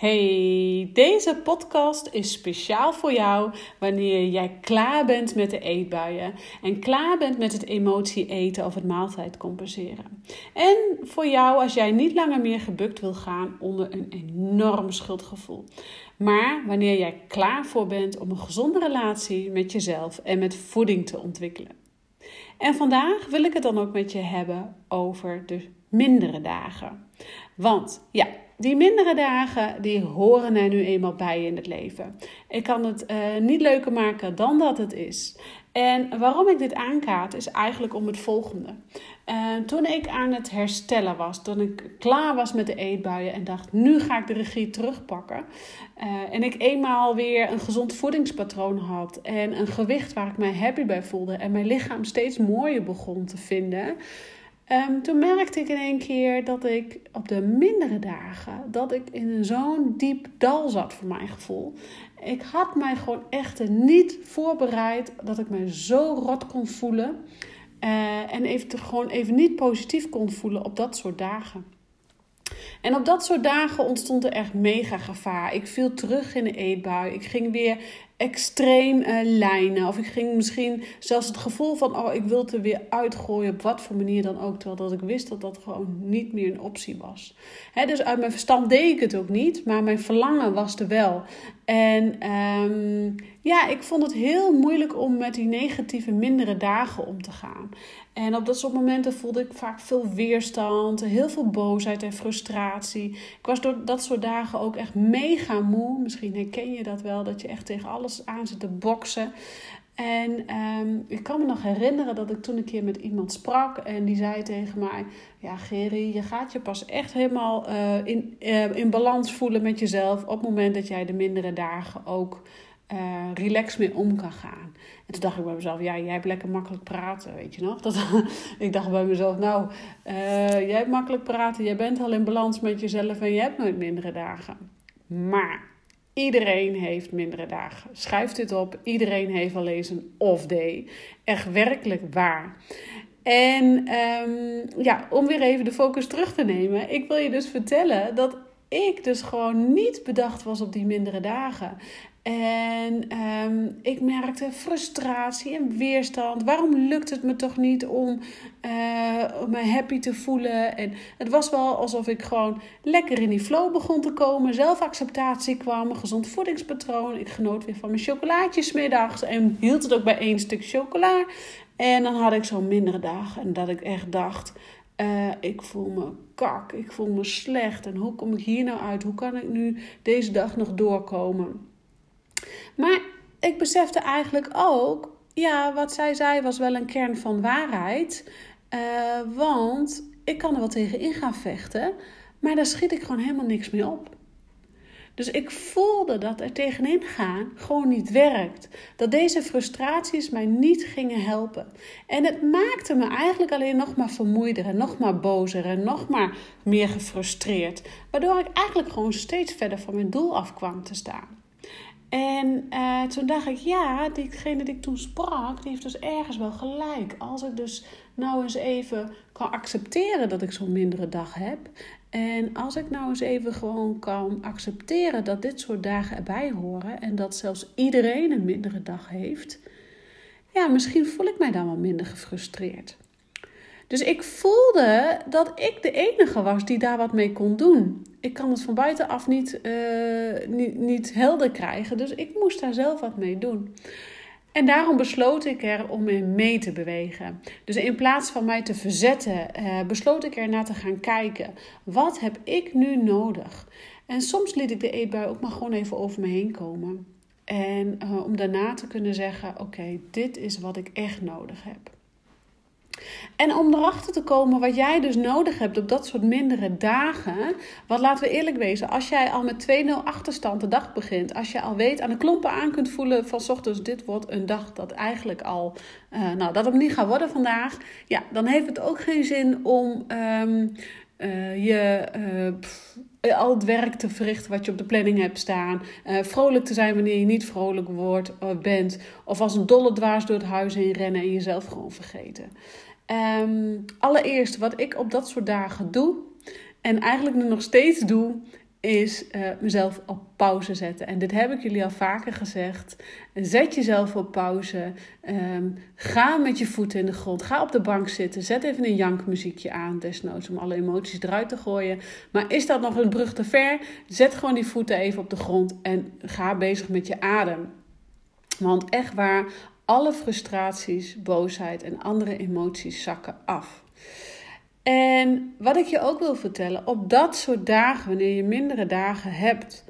Hey, deze podcast is speciaal voor jou wanneer jij klaar bent met de eetbuien en klaar bent met het emotie eten of het maaltijd compenseren. En voor jou als jij niet langer meer gebukt wil gaan onder een enorm schuldgevoel. Maar wanneer jij klaar voor bent om een gezonde relatie met jezelf en met voeding te ontwikkelen. En vandaag wil ik het dan ook met je hebben over de mindere dagen. Want ja, die mindere dagen, die horen er nu eenmaal bij in het leven. Ik kan het uh, niet leuker maken dan dat het is. En waarom ik dit aankaart is eigenlijk om het volgende. Uh, toen ik aan het herstellen was, toen ik klaar was met de eetbuien en dacht, nu ga ik de regie terugpakken. Uh, en ik eenmaal weer een gezond voedingspatroon had en een gewicht waar ik mij happy bij voelde en mijn lichaam steeds mooier begon te vinden. Um, toen merkte ik in één keer dat ik op de mindere dagen, dat ik in zo'n diep dal zat voor mijn gevoel. Ik had mij gewoon echt niet voorbereid dat ik me zo rot kon voelen. Uh, en even, gewoon even niet positief kon voelen op dat soort dagen. En op dat soort dagen ontstond er echt mega gevaar. Ik viel terug in de eetbui. Ik ging weer extreem uh, lijnen. Of ik ging misschien zelfs het gevoel van, oh, ik wil er weer uitgooien, op wat voor manier dan ook. Terwijl dat ik wist dat dat gewoon niet meer een optie was. Dus uit mijn verstand deed ik het ook niet, maar mijn verlangen was er wel. En um, ja, ik vond het heel moeilijk om met die negatieve, mindere dagen om te gaan. En op dat soort momenten voelde ik vaak veel weerstand, heel veel boosheid en frustratie. Ik was door dat soort dagen ook echt mega moe. Misschien herken je dat wel, dat je echt tegen alles aan zit te boksen. En um, ik kan me nog herinneren dat ik toen een keer met iemand sprak en die zei tegen mij: Ja, Gerry, je gaat je pas echt helemaal uh, in, uh, in balans voelen met jezelf op het moment dat jij de mindere dagen ook uh, relax mee om kan gaan. En toen dacht ik bij mezelf, ja, jij hebt lekker makkelijk praten, weet je nog? Dat, ik dacht bij mezelf, nou, jij hebt makkelijk praten, jij bent al in balans met jezelf en je hebt nooit mindere dagen. Maar iedereen heeft mindere dagen. Schrijf dit op, iedereen heeft wel eens een off day. Echt werkelijk waar. En um, ja, om weer even de focus terug te nemen, ik wil je dus vertellen dat ik dus gewoon niet bedacht was op die mindere dagen. En um, ik merkte frustratie en weerstand. Waarom lukt het me toch niet om uh, me happy te voelen? En het was wel alsof ik gewoon lekker in die flow begon te komen. Zelfacceptatie kwam, een gezond voedingspatroon. Ik genoot weer van mijn chocolaatjes middags en hield het ook bij één stuk chocola. En dan had ik zo'n mindere dag en dat ik echt dacht... Uh, ik voel me kak, ik voel me slecht. En hoe kom ik hier nou uit? Hoe kan ik nu deze dag nog doorkomen? Maar ik besefte eigenlijk ook, ja, wat zij zei was wel een kern van waarheid. Uh, want ik kan er wel tegen in gaan vechten, maar daar schiet ik gewoon helemaal niks mee op. Dus ik voelde dat er tegenin gaan gewoon niet werkt. Dat deze frustraties mij niet gingen helpen. En het maakte me eigenlijk alleen nog maar vermoeider en nog maar bozer en nog maar meer gefrustreerd. Waardoor ik eigenlijk gewoon steeds verder van mijn doel af kwam te staan. En uh, toen dacht ik, ja, diegene die ik toen sprak, die heeft dus ergens wel gelijk. Als ik dus nou eens even kan accepteren dat ik zo'n mindere dag heb. En als ik nou eens even gewoon kan accepteren dat dit soort dagen erbij horen. En dat zelfs iedereen een mindere dag heeft. Ja, misschien voel ik mij dan wel minder gefrustreerd. Dus ik voelde dat ik de enige was die daar wat mee kon doen. Ik kan het van buitenaf niet, uh, niet, niet helder krijgen, dus ik moest daar zelf wat mee doen. En daarom besloot ik er om mee te bewegen. Dus in plaats van mij te verzetten, uh, besloot ik er naar te gaan kijken. Wat heb ik nu nodig? En soms liet ik de eetbui ook maar gewoon even over me heen komen. En uh, om daarna te kunnen zeggen: Oké, dit is wat ik echt nodig heb. En om erachter te komen wat jij dus nodig hebt op dat soort mindere dagen. Want laten we eerlijk wezen, als jij al met 2-0 achterstand de dag begint. Als je al weet, aan de klompen aan kunt voelen van ochtends, dit wordt een dag dat eigenlijk al, uh, nou dat het niet gaat worden vandaag. Ja, dan heeft het ook geen zin om um, uh, je... Pff, al het werk te verrichten wat je op de planning hebt staan. Uh, vrolijk te zijn wanneer je niet vrolijk wordt, uh, bent. Of als een dolle dwaas door het huis heen rennen en jezelf gewoon vergeten. Um, allereerst, wat ik op dat soort dagen doe, en eigenlijk nu nog steeds doe, is uh, mezelf op pauze zetten. En dit heb ik jullie al vaker gezegd. Zet jezelf op pauze. Um, ga met je voeten in de grond. Ga op de bank zitten. Zet even een jankmuziekje aan, desnoods, om alle emoties eruit te gooien. Maar is dat nog een brug te ver? Zet gewoon die voeten even op de grond en ga bezig met je adem. Want echt waar, alle frustraties, boosheid en andere emoties zakken af. En wat ik je ook wil vertellen, op dat soort dagen, wanneer je mindere dagen hebt,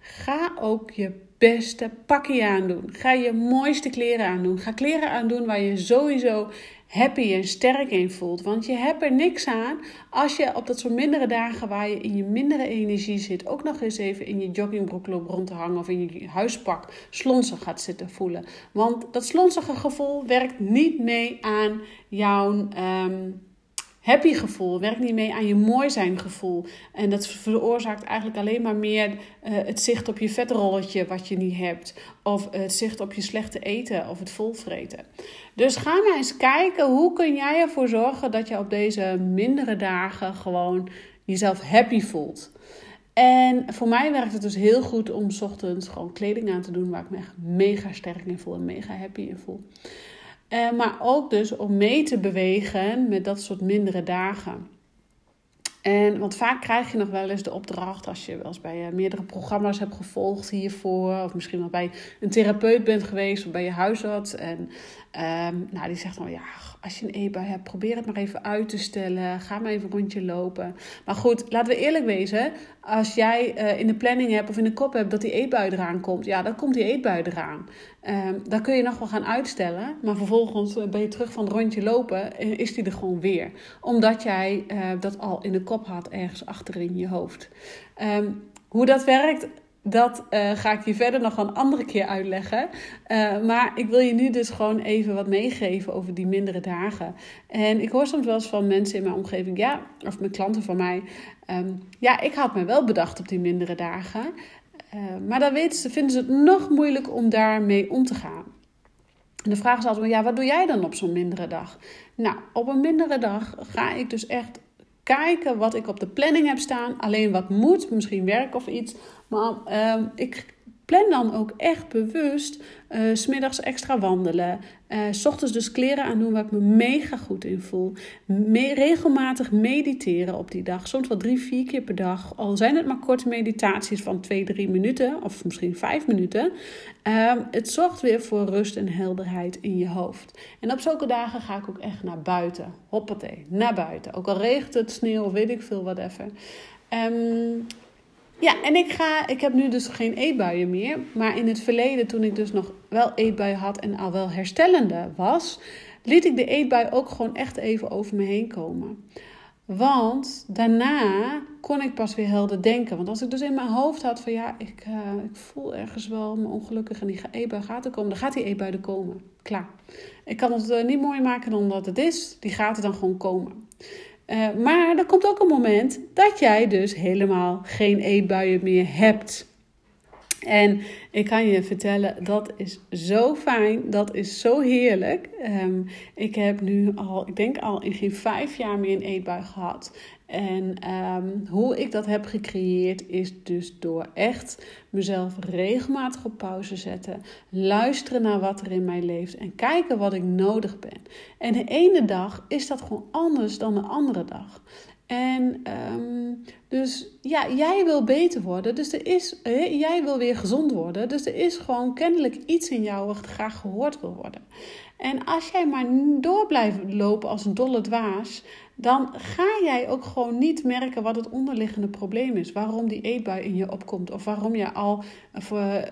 ga ook je beste pakje aandoen. Ga je mooiste kleren aandoen. Ga kleren aandoen waar je sowieso happy en sterk in voelt. Want je hebt er niks aan als je op dat soort mindere dagen waar je in je mindere energie zit, ook nog eens even in je joggingbroek loopt rond te hangen of in je huispak slonsig gaat zitten voelen. Want dat slonsige gevoel werkt niet mee aan jouw. Um, happy gevoel, werkt niet mee aan je mooi zijn gevoel. En dat veroorzaakt eigenlijk alleen maar meer uh, het zicht op je vetrolletje wat je niet hebt. Of het zicht op je slechte eten of het volvreten. Dus ga maar eens kijken hoe kun jij ervoor zorgen dat je op deze mindere dagen gewoon jezelf happy voelt. En voor mij werkt het dus heel goed om ochtends gewoon kleding aan te doen waar ik me echt mega sterk in voel en mega happy in voel. Uh, maar ook dus om mee te bewegen met dat soort mindere dagen. En want vaak krijg je nog wel eens de opdracht als je wel eens bij uh, meerdere programma's hebt gevolgd hiervoor, of misschien wel bij een therapeut bent geweest of bij je huisarts. En um, nou, die zegt dan ja, als je een eetbui hebt, probeer het maar even uit te stellen. Ga maar even een rondje lopen. Maar goed, laten we eerlijk wezen. Als jij uh, in de planning hebt of in de kop hebt dat die eetbui eraan komt, ja, dan komt die eetbui eraan. Um, dan kun je nog wel gaan uitstellen. Maar vervolgens eh, ben je terug van het rondje lopen en is die er gewoon weer. Omdat jij dat al in de kop had, ergens achterin je hoofd. Um, hoe dat werkt, dat uh, ga ik je verder nog een andere keer uitleggen. Uh, maar ik wil je nu dus gewoon even wat meegeven over die mindere dagen. En ik hoor soms wel eens van mensen in mijn omgeving, ja, of mijn klanten van mij. Um, ja, ik had me wel bedacht op die mindere dagen. Uh, maar dan weten ze, vinden ze het nog moeilijk om daarmee om te gaan. En de vraag is altijd, ja, wat doe jij dan op zo'n mindere dag? Nou, op een mindere dag ga ik dus echt kijken wat ik op de planning heb staan. Alleen wat moet, misschien werk of iets. Maar uh, ik plan dan ook echt bewust uh, smiddags extra wandelen. Uh, s ochtends dus kleren aan doen waar ik me mega goed in voel. Regelmatig mediteren op die dag. Soms wel drie, vier keer per dag. Al zijn het maar korte meditaties van twee, drie minuten. Of misschien vijf minuten. Uh, het zorgt weer voor rust en helderheid in je hoofd. En op zulke dagen ga ik ook echt naar buiten. Hoppatee, naar buiten. Ook al regent het, sneeuw weet ik veel wat even. Um, ja, en ik, ga, ik heb nu dus geen eetbuien meer. Maar in het verleden, toen ik dus nog wel eetbuien had en al wel herstellende was, liet ik de eetbui ook gewoon echt even over me heen komen. Want daarna kon ik pas weer helder denken. Want als ik dus in mijn hoofd had van ja, ik, uh, ik voel ergens wel me ongelukkig en die eetbui gaat er komen, dan gaat die eetbui er komen. Klaar. Ik kan het uh, niet mooier maken dan het is. Die gaat er dan gewoon komen. Uh, maar er komt ook een moment dat jij dus helemaal geen eetbuien meer hebt. En ik kan je vertellen, dat is zo fijn, dat is zo heerlijk. Um, ik heb nu al, ik denk al in geen vijf jaar meer een eetbui gehad. En um, hoe ik dat heb gecreëerd is dus door echt mezelf regelmatig op pauze zetten, luisteren naar wat er in mij leeft en kijken wat ik nodig ben. En de ene dag is dat gewoon anders dan de andere dag. En um, dus ja, jij wil beter worden. Dus er is, jij wil weer gezond worden. Dus er is gewoon kennelijk iets in jou wat graag gehoord wil worden. En als jij maar door blijft lopen als een dolle dwaas, dan ga jij ook gewoon niet merken wat het onderliggende probleem is. Waarom die eetbui in je opkomt. Of waarom je al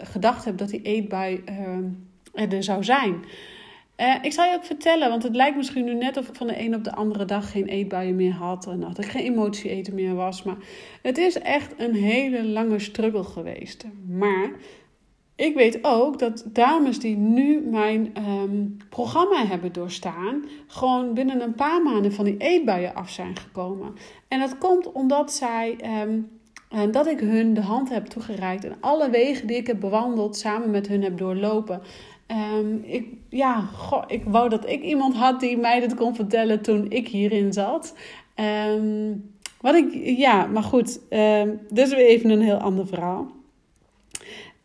gedacht hebt dat die eetbui uh, er zou zijn. Uh, ik zal je ook vertellen, want het lijkt misschien nu net of ik van de een op de andere dag geen eetbuien meer had. En dat ik geen emotie eten meer was. Maar het is echt een hele lange struggle geweest. Maar ik weet ook dat dames die nu mijn um, programma hebben doorstaan, gewoon binnen een paar maanden van die eetbuien af zijn gekomen. En dat komt omdat zij. En dat ik hun de hand heb toegereikt en alle wegen die ik heb bewandeld samen met hun heb doorlopen. Um, ik, ja, goh, ik wou dat ik iemand had die mij dit kon vertellen toen ik hierin zat. Um, wat ik, ja, maar goed, uh, dit is weer even een heel ander verhaal.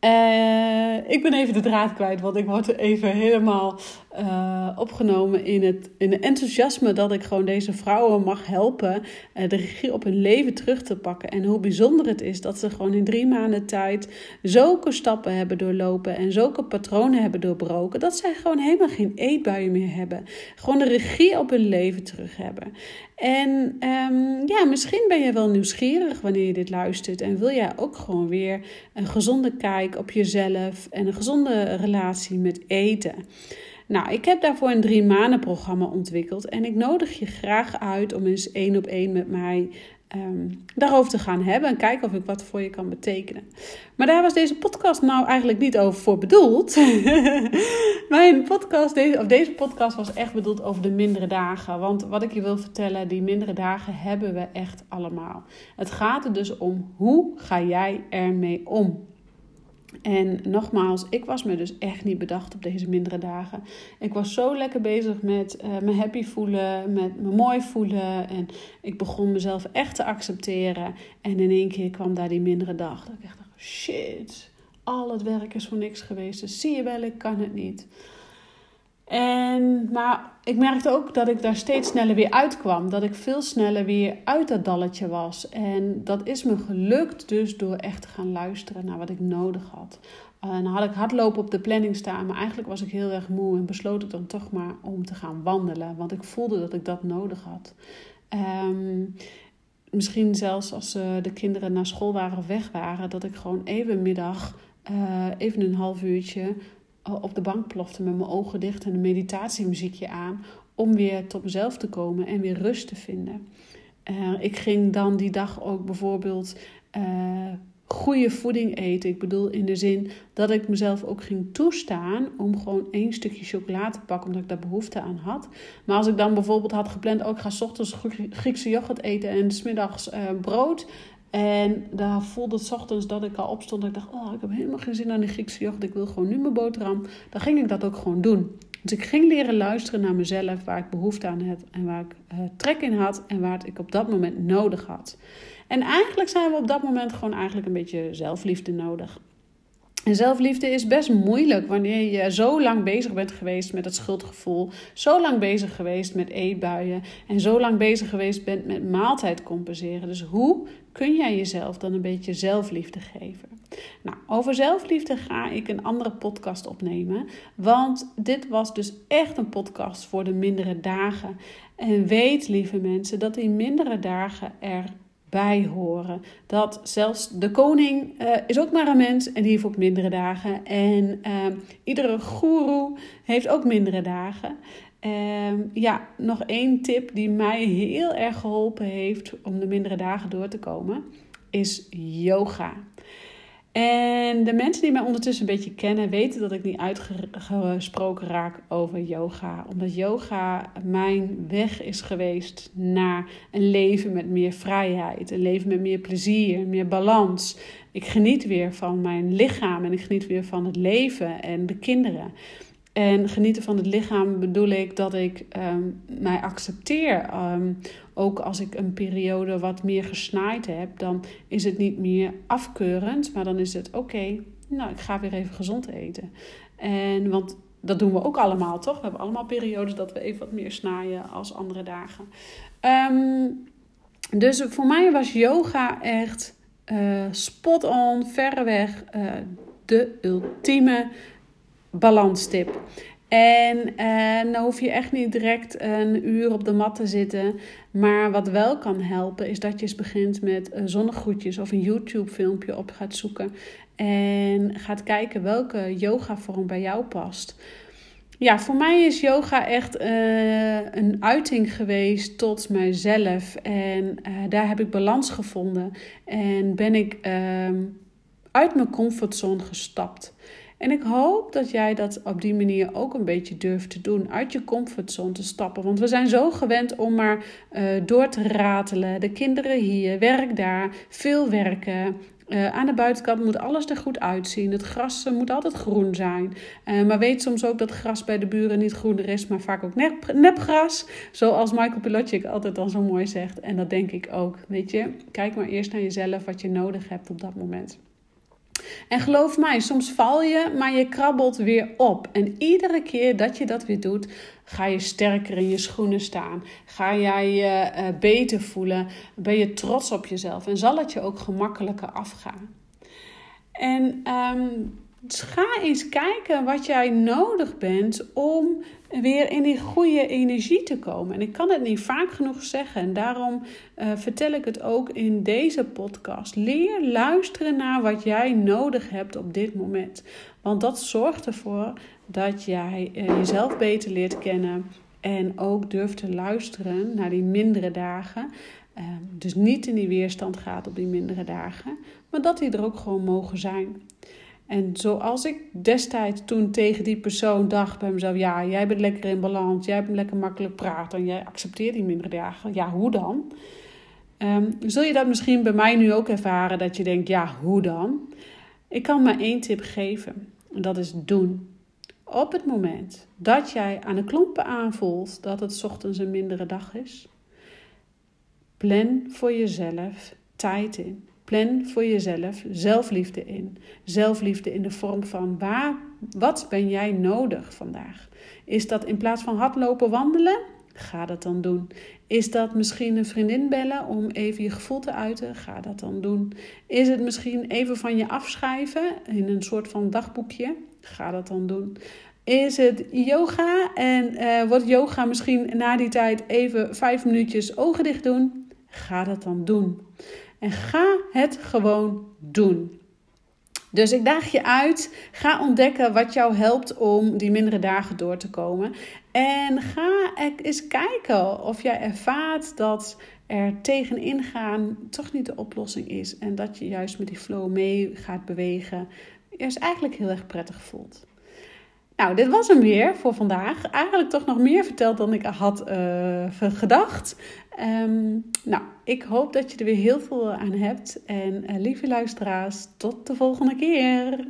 Uh, ik ben even de draad kwijt, want ik word even helemaal uh, opgenomen in het, in het enthousiasme dat ik gewoon deze vrouwen mag helpen uh, de regie op hun leven terug te pakken. En hoe bijzonder het is dat ze gewoon in drie maanden tijd zulke stappen hebben doorlopen en zulke patronen hebben doorbroken, dat zij gewoon helemaal geen eetbuien meer hebben. Gewoon de regie op hun leven terug hebben. En um, ja, misschien ben je wel nieuwsgierig wanneer je dit luistert en wil jij ook gewoon weer een gezonde kijk op jezelf en een gezonde relatie met eten. Nou, ik heb daarvoor een drie maanden programma ontwikkeld en ik nodig je graag uit om eens één op één met mij um, daarover te gaan hebben en kijken of ik wat voor je kan betekenen. Maar daar was deze podcast nou eigenlijk niet over voor bedoeld. Mijn podcast, deze, of deze podcast was echt bedoeld over de mindere dagen. Want wat ik je wil vertellen, die mindere dagen hebben we echt allemaal. Het gaat er dus om hoe ga jij ermee om? En nogmaals, ik was me dus echt niet bedacht op deze mindere dagen. Ik was zo lekker bezig met uh, me happy voelen, met me mooi voelen. En ik begon mezelf echt te accepteren. En in één keer kwam daar die mindere dag. Dat ik echt dacht, shit, al het werk is voor niks geweest. Dus zie je wel, ik kan het niet. En, maar ik merkte ook dat ik daar steeds sneller weer uitkwam. Dat ik veel sneller weer uit dat dalletje was. En dat is me gelukt dus door echt te gaan luisteren naar wat ik nodig had. En dan had ik hardlopen op de planning staan, maar eigenlijk was ik heel erg moe en besloot ik dan toch maar om te gaan wandelen. Want ik voelde dat ik dat nodig had. Um, misschien zelfs als uh, de kinderen naar school waren of weg waren, dat ik gewoon even middag, uh, even een half uurtje op de bank plofte met mijn ogen dicht en een meditatiemuziekje aan. Om weer tot mezelf te komen en weer rust te vinden. Uh, ik ging dan die dag ook bijvoorbeeld uh, goede voeding eten. Ik bedoel in de zin dat ik mezelf ook ging toestaan om gewoon één stukje chocolade te pakken, omdat ik daar behoefte aan had. Maar als ik dan bijvoorbeeld had gepland, ook oh, ga s ochtends Griekse yoghurt eten en smiddags uh, brood. En daar voelde het ochtends dat ik al opstond. Ik dacht, oh, ik heb helemaal geen zin aan die Griekse yoghurt. Ik wil gewoon nu mijn boterham. Dan ging ik dat ook gewoon doen. Dus ik ging leren luisteren naar mezelf, waar ik behoefte aan had en waar ik uh, trek in had en waar ik op dat moment nodig had. En eigenlijk zijn we op dat moment gewoon eigenlijk een beetje zelfliefde nodig. En zelfliefde is best moeilijk wanneer je zo lang bezig bent geweest met het schuldgevoel, zo lang bezig geweest met eetbuien en zo lang bezig geweest bent met maaltijd compenseren. Dus hoe kun jij jezelf dan een beetje zelfliefde geven? Nou, over zelfliefde ga ik een andere podcast opnemen, want dit was dus echt een podcast voor de mindere dagen. En weet, lieve mensen, dat die mindere dagen er bij horen. Dat zelfs de koning uh, is ook maar een mens en die heeft ook mindere dagen. En uh, iedere goeroe heeft ook mindere dagen. Uh, ja, nog één tip die mij heel erg geholpen heeft om de mindere dagen door te komen, is yoga. En de mensen die mij ondertussen een beetje kennen, weten dat ik niet uitgesproken raak over yoga. Omdat yoga mijn weg is geweest naar een leven met meer vrijheid, een leven met meer plezier, meer balans. Ik geniet weer van mijn lichaam en ik geniet weer van het leven en de kinderen. En genieten van het lichaam bedoel ik dat ik um, mij accepteer. Um, ook als ik een periode wat meer gesnaaid heb, dan is het niet meer afkeurend, maar dan is het oké. nou, ik ga weer even gezond eten. En want dat doen we ook allemaal, toch? We hebben allemaal periodes dat we even wat meer snijden als andere dagen. Um, dus voor mij was yoga echt uh, spot on, verreweg uh, de ultieme balanstip. En uh, dan hoef je echt niet direct een uur op de mat te zitten. Maar wat wel kan helpen, is dat je eens begint met zonnegroetjes of een YouTube-filmpje op gaat zoeken. En gaat kijken welke yoga-vorm bij jou past. Ja, voor mij is yoga echt uh, een uiting geweest tot mijzelf. En daar heb ik balans gevonden. En ben ik ehm, uit mijn comfortzone gestapt. En ik hoop dat jij dat op die manier ook een beetje durft te doen. Uit je comfortzone te stappen. Want we zijn zo gewend om maar uh, door te ratelen. De kinderen hier, werk daar, veel werken. Uh, aan de buitenkant moet alles er goed uitzien. Het gras uh, moet altijd groen zijn. Maar weet soms ook dat gras bij de buren niet groener is, maar vaak ook nep, nepgras. Zoals Michael Pilotic altijd al zo mooi zegt. En dat denk ik ook. Weet je, kijk maar eerst naar jezelf wat je nodig hebt op dat moment. En geloof mij, soms val je, maar je krabbelt weer op. En iedere keer dat je dat weer doet, ga je sterker in je schoenen staan. Ga jij je uh, beter voelen. Ben je trots op jezelf. En zal het je ook gemakkelijker afgaan. En um, dus ga eens kijken wat jij nodig bent om weer in die goede energie te komen. En ik kan het niet vaak genoeg zeggen. En daarom uh, vertel ik het ook in deze podcast. Leer luisteren naar wat jij nodig hebt op dit moment. Want dat zorgt ervoor dat jij uh, jezelf beter leert kennen. En ook durft te luisteren naar die mindere dagen. Uh, dus niet in die weerstand gaat op die mindere dagen. Maar dat die er ook gewoon mogen zijn. En zoals ik destijds toen tegen die persoon dacht bij mezelf: ja, jij bent lekker in balans, jij bent lekker makkelijk praten en jij accepteert die mindere dagen. Ja, hoe dan? Um, zul je dat misschien bij mij nu ook ervaren dat je denkt: ja, hoe dan? Ik kan maar één tip geven en dat is doen. Op het moment dat jij aan de klompen aanvoelt dat het ochtends een mindere dag is, plan voor jezelf tijd in. Plan voor jezelf zelfliefde in. Zelfliefde in de vorm van waar, wat ben jij nodig vandaag? Is dat in plaats van hardlopen wandelen? Ga dat dan doen. Is dat misschien een vriendin bellen om even je gevoel te uiten? Ga dat dan doen. Is het misschien even van je afschrijven in een soort van dagboekje? Ga dat dan doen. Is het yoga en uh, wordt yoga misschien na die tijd even vijf minuutjes ogen dicht doen? Ga dat dan doen. En ga het gewoon doen. Dus ik daag je uit. Ga ontdekken wat jou helpt om die mindere dagen door te komen. En ga eens kijken of jij ervaart dat er tegenin gaan toch niet de oplossing is. En dat je juist met die flow mee gaat bewegen. Is eigenlijk heel erg prettig voelt. Nou, dit was hem weer voor vandaag. Eigenlijk toch nog meer verteld dan ik had uh, gedacht. Um, nou, ik hoop dat je er weer heel veel aan hebt. En uh, lieve luisteraars, tot de volgende keer.